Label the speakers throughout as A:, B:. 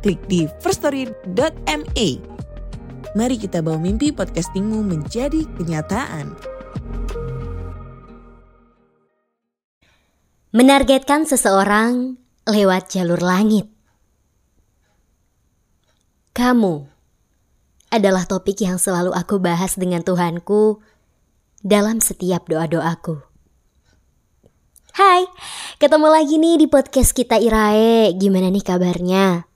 A: klik di firststory.me. Mari kita bawa mimpi podcastingmu menjadi kenyataan.
B: Menargetkan seseorang lewat jalur langit. Kamu adalah topik yang selalu aku bahas dengan Tuhanku dalam setiap doa-doaku. Hai, ketemu lagi nih di podcast kita Irae. Gimana nih kabarnya?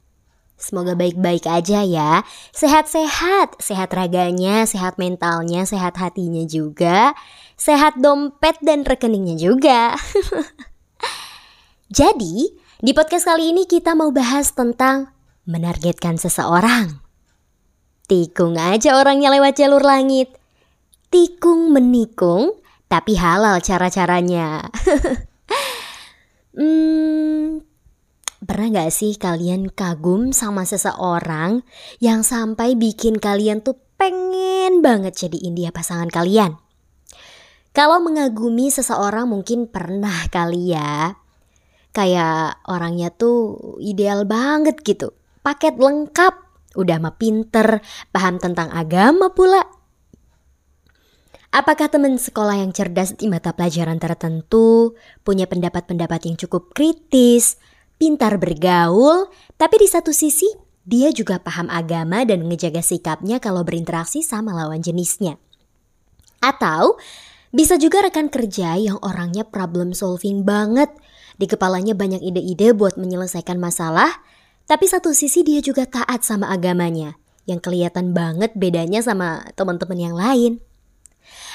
B: Semoga baik-baik aja ya. Sehat-sehat, sehat raganya, sehat mentalnya, sehat hatinya juga. Sehat dompet dan rekeningnya juga. Jadi, di podcast kali ini kita mau bahas tentang menargetkan seseorang. Tikung aja orangnya lewat jalur langit. Tikung menikung, tapi halal cara-caranya. hmm, pernah gak sih kalian kagum sama seseorang yang sampai bikin kalian tuh pengen banget jadiin dia pasangan kalian? Kalau mengagumi seseorang mungkin pernah kali ya. Kayak orangnya tuh ideal banget gitu paket lengkap, udah mah pinter, paham tentang agama pula. Apakah teman sekolah yang cerdas di mata pelajaran tertentu, punya pendapat-pendapat yang cukup kritis, pintar bergaul, tapi di satu sisi dia juga paham agama dan ngejaga sikapnya kalau berinteraksi sama lawan jenisnya. Atau bisa juga rekan kerja yang orangnya problem solving banget, di kepalanya banyak ide-ide buat menyelesaikan masalah, tapi satu sisi dia juga taat sama agamanya, yang kelihatan banget bedanya sama teman-teman yang lain.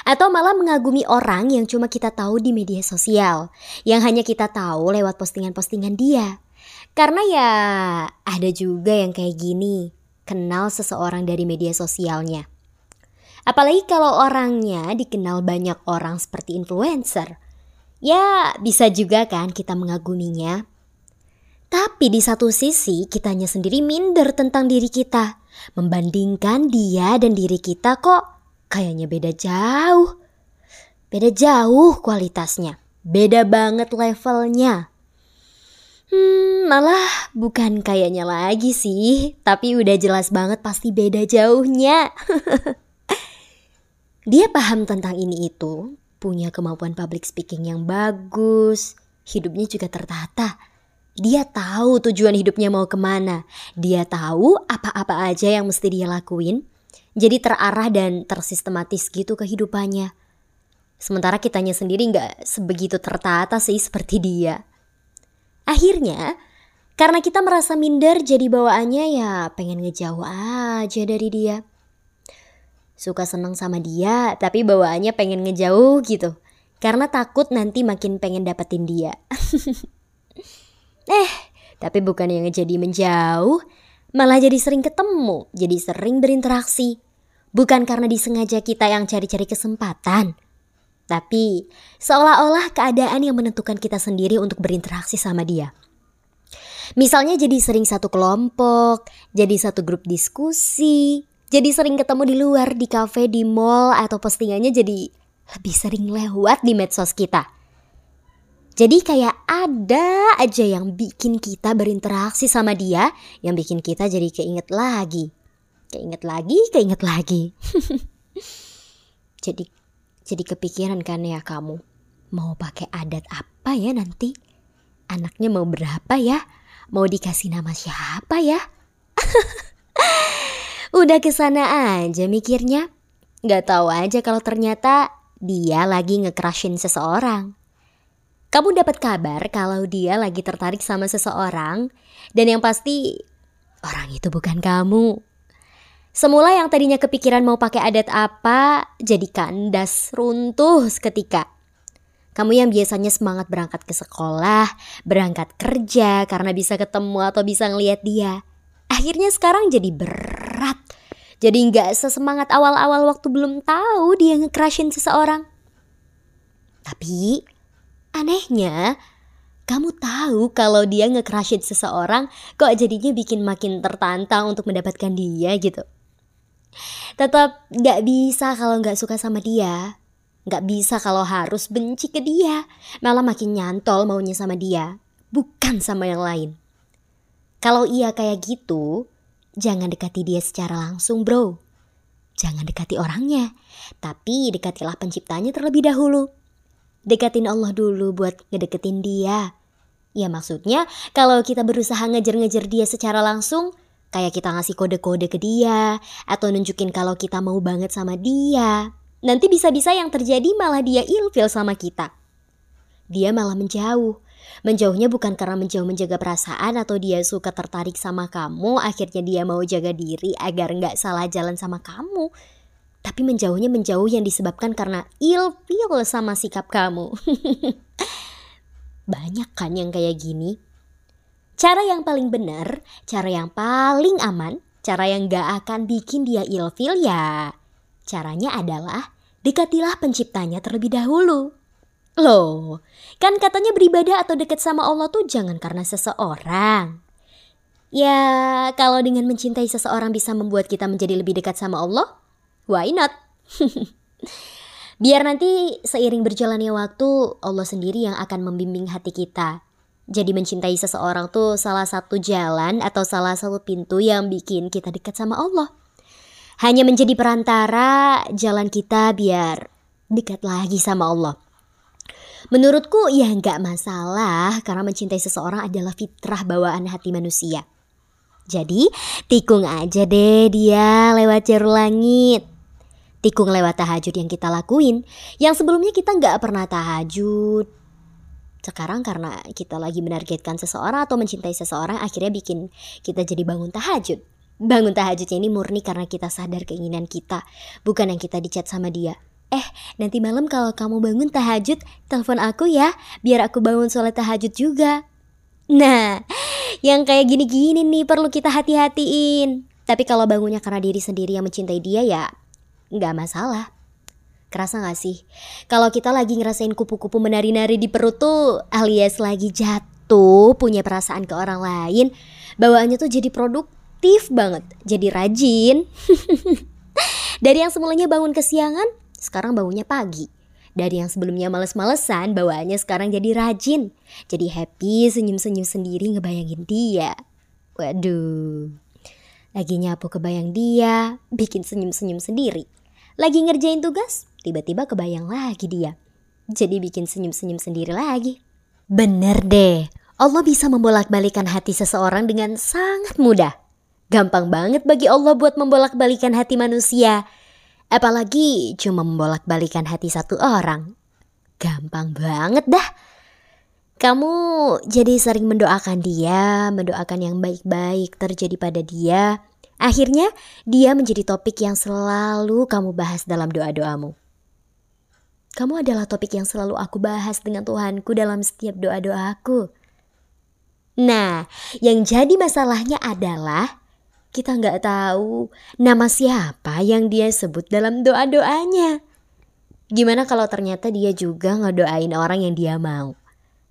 B: Atau malah mengagumi orang yang cuma kita tahu di media sosial, yang hanya kita tahu lewat postingan-postingan dia. Karena ya ada juga yang kayak gini, kenal seseorang dari media sosialnya. Apalagi kalau orangnya dikenal banyak orang seperti influencer. Ya bisa juga kan kita mengaguminya. Tapi di satu sisi kitanya sendiri minder tentang diri kita. Membandingkan dia dan diri kita kok kayaknya beda jauh. Beda jauh kualitasnya. Beda banget levelnya. Hmm, malah bukan kayaknya lagi sih. Tapi udah jelas banget pasti beda jauhnya. dia paham tentang ini itu. Punya kemampuan public speaking yang bagus. Hidupnya juga tertata dia tahu tujuan hidupnya mau ke mana. Dia tahu apa-apa aja yang mesti dia lakuin. Jadi terarah dan tersistematis gitu kehidupannya. Sementara kitanya sendiri nggak sebegitu tertata sih seperti dia. Akhirnya, karena kita merasa minder jadi bawaannya ya pengen ngejauh aja dari dia. Suka seneng sama dia, tapi bawaannya pengen ngejauh gitu. Karena takut nanti makin pengen dapetin dia. Eh, tapi bukan yang jadi menjauh, malah jadi sering ketemu, jadi sering berinteraksi. Bukan karena disengaja kita yang cari-cari kesempatan, tapi seolah-olah keadaan yang menentukan kita sendiri untuk berinteraksi sama dia. Misalnya jadi sering satu kelompok, jadi satu grup diskusi, jadi sering ketemu di luar, di kafe, di mall, atau postingannya jadi lebih sering lewat di medsos kita. Jadi kayak ada aja yang bikin kita berinteraksi sama dia, yang bikin kita jadi keinget lagi. Keinget lagi, keinget lagi. jadi jadi kepikiran kan ya kamu, mau pakai adat apa ya nanti? Anaknya mau berapa ya? Mau dikasih nama siapa ya? Udah ke sana aja mikirnya. Gak tahu aja kalau ternyata dia lagi nge-crushin seseorang. Kamu dapat kabar kalau dia lagi tertarik sama seseorang dan yang pasti orang itu bukan kamu. Semula yang tadinya kepikiran mau pakai adat apa jadi kandas runtuh seketika. Kamu yang biasanya semangat berangkat ke sekolah, berangkat kerja karena bisa ketemu atau bisa ngeliat dia. Akhirnya sekarang jadi berat. Jadi nggak sesemangat awal-awal waktu belum tahu dia nge-crushin seseorang. Tapi anehnya kamu tahu kalau dia nge-crushin seseorang kok jadinya bikin makin tertantang untuk mendapatkan dia gitu. Tetap gak bisa kalau gak suka sama dia. Gak bisa kalau harus benci ke dia. Malah makin nyantol maunya sama dia. Bukan sama yang lain. Kalau iya kayak gitu, jangan dekati dia secara langsung bro. Jangan dekati orangnya, tapi dekatilah penciptanya terlebih dahulu. Dekatin Allah dulu buat ngedeketin dia. Ya maksudnya kalau kita berusaha ngejar-ngejar dia secara langsung, kayak kita ngasih kode-kode ke dia, atau nunjukin kalau kita mau banget sama dia, nanti bisa-bisa yang terjadi malah dia ilfil sama kita. Dia malah menjauh. Menjauhnya bukan karena menjauh menjaga perasaan atau dia suka tertarik sama kamu, akhirnya dia mau jaga diri agar nggak salah jalan sama kamu. Tapi menjauhnya menjauh yang disebabkan karena ilfil sama sikap kamu. Banyak kan yang kayak gini. Cara yang paling benar, cara yang paling aman, cara yang gak akan bikin dia ilfil ya. Caranya adalah dekatilah penciptanya terlebih dahulu. Loh, kan katanya beribadah atau dekat sama Allah tuh jangan karena seseorang. Ya, kalau dengan mencintai seseorang bisa membuat kita menjadi lebih dekat sama Allah, why not? Biar nanti seiring berjalannya waktu, Allah sendiri yang akan membimbing hati kita. Jadi mencintai seseorang tuh salah satu jalan atau salah satu pintu yang bikin kita dekat sama Allah. Hanya menjadi perantara jalan kita biar dekat lagi sama Allah. Menurutku ya nggak masalah karena mencintai seseorang adalah fitrah bawaan hati manusia. Jadi tikung aja deh dia lewat jalur langit tikung lewat tahajud yang kita lakuin yang sebelumnya kita nggak pernah tahajud sekarang karena kita lagi menargetkan seseorang atau mencintai seseorang akhirnya bikin kita jadi bangun tahajud bangun tahajudnya ini murni karena kita sadar keinginan kita bukan yang kita dicat sama dia Eh, nanti malam kalau kamu bangun tahajud, telepon aku ya, biar aku bangun sholat tahajud juga. Nah, yang kayak gini-gini nih perlu kita hati-hatiin. Tapi kalau bangunnya karena diri sendiri yang mencintai dia ya, nggak masalah. Kerasa gak sih? Kalau kita lagi ngerasain kupu-kupu menari-nari di perut tuh alias lagi jatuh, punya perasaan ke orang lain, bawaannya tuh jadi produktif banget, jadi rajin. Dari yang semulanya bangun kesiangan, sekarang bangunnya pagi. Dari yang sebelumnya males-malesan, bawaannya sekarang jadi rajin. Jadi happy, senyum-senyum sendiri ngebayangin dia. Waduh. Lagi nyapu kebayang dia, bikin senyum-senyum sendiri. Lagi ngerjain tugas, tiba-tiba kebayang lagi dia. Jadi bikin senyum-senyum sendiri lagi. Bener deh, Allah bisa membolak-balikan hati seseorang dengan sangat mudah. Gampang banget bagi Allah buat membolak-balikan hati manusia. Apalagi cuma membolak-balikan hati satu orang. Gampang banget dah. Kamu jadi sering mendoakan dia, mendoakan yang baik-baik terjadi pada dia, Akhirnya, dia menjadi topik yang selalu kamu bahas dalam doa-doamu. Kamu adalah topik yang selalu aku bahas dengan Tuhanku dalam setiap doa-doaku. Nah, yang jadi masalahnya adalah kita nggak tahu nama siapa yang dia sebut dalam doa-doanya. Gimana kalau ternyata dia juga ngedoain orang yang dia mau?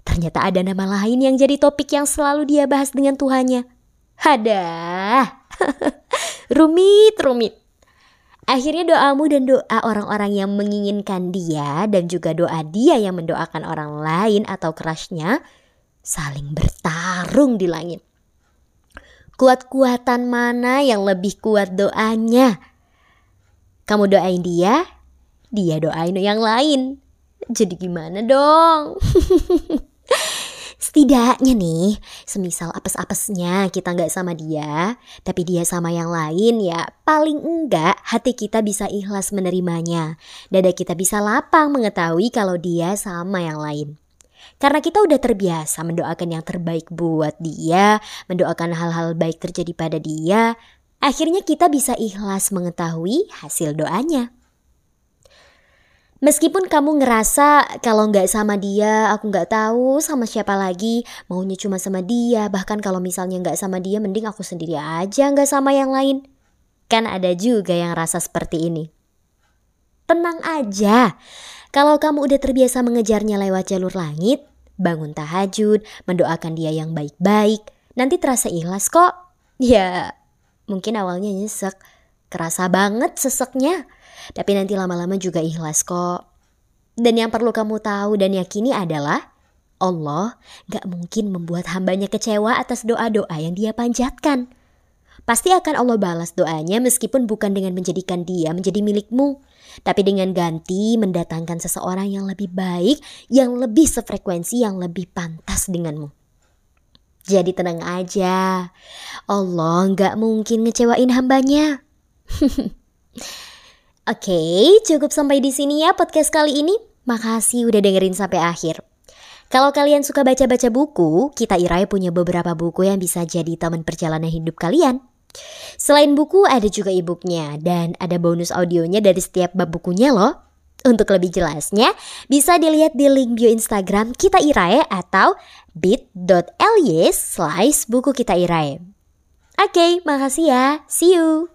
B: Ternyata ada nama lain yang jadi topik yang selalu dia bahas dengan Tuhannya. Hadah. rumit, rumit. Akhirnya doamu dan doa orang-orang yang menginginkan dia dan juga doa dia yang mendoakan orang lain atau kerasnya saling bertarung di langit. Kuat-kuatan mana yang lebih kuat doanya? Kamu doain dia, dia doain yang lain. Jadi gimana dong? Setidaknya nih, semisal apes-apesnya kita nggak sama dia, tapi dia sama yang lain ya paling enggak hati kita bisa ikhlas menerimanya. Dada kita bisa lapang mengetahui kalau dia sama yang lain. Karena kita udah terbiasa mendoakan yang terbaik buat dia, mendoakan hal-hal baik terjadi pada dia, akhirnya kita bisa ikhlas mengetahui hasil doanya. Meskipun kamu ngerasa kalau nggak sama dia, aku nggak tahu sama siapa lagi, maunya cuma sama dia, bahkan kalau misalnya nggak sama dia, mending aku sendiri aja nggak sama yang lain. Kan ada juga yang rasa seperti ini. Tenang aja, kalau kamu udah terbiasa mengejarnya lewat jalur langit, bangun tahajud, mendoakan dia yang baik-baik, nanti terasa ikhlas kok. Ya, mungkin awalnya nyesek, kerasa banget seseknya tapi nanti lama-lama juga ikhlas kok. Dan yang perlu kamu tahu dan yakini adalah Allah gak mungkin membuat hambanya kecewa atas doa-doa yang dia panjatkan. Pasti akan Allah balas doanya meskipun bukan dengan menjadikan dia menjadi milikmu. Tapi dengan ganti mendatangkan seseorang yang lebih baik, yang lebih sefrekuensi, yang lebih pantas denganmu. Jadi tenang aja, Allah gak mungkin ngecewain hambanya. Oke, cukup sampai di sini ya podcast kali ini. Makasih udah dengerin sampai akhir. Kalau kalian suka baca-baca buku, kita Irai punya beberapa buku yang bisa jadi teman perjalanan hidup kalian. Selain buku, ada juga e-booknya dan ada bonus audionya dari setiap bab bukunya loh. Untuk lebih jelasnya, bisa dilihat di link bio Instagram kita Irae atau bit.ly slice buku kita Irae. Oke, makasih ya. See you.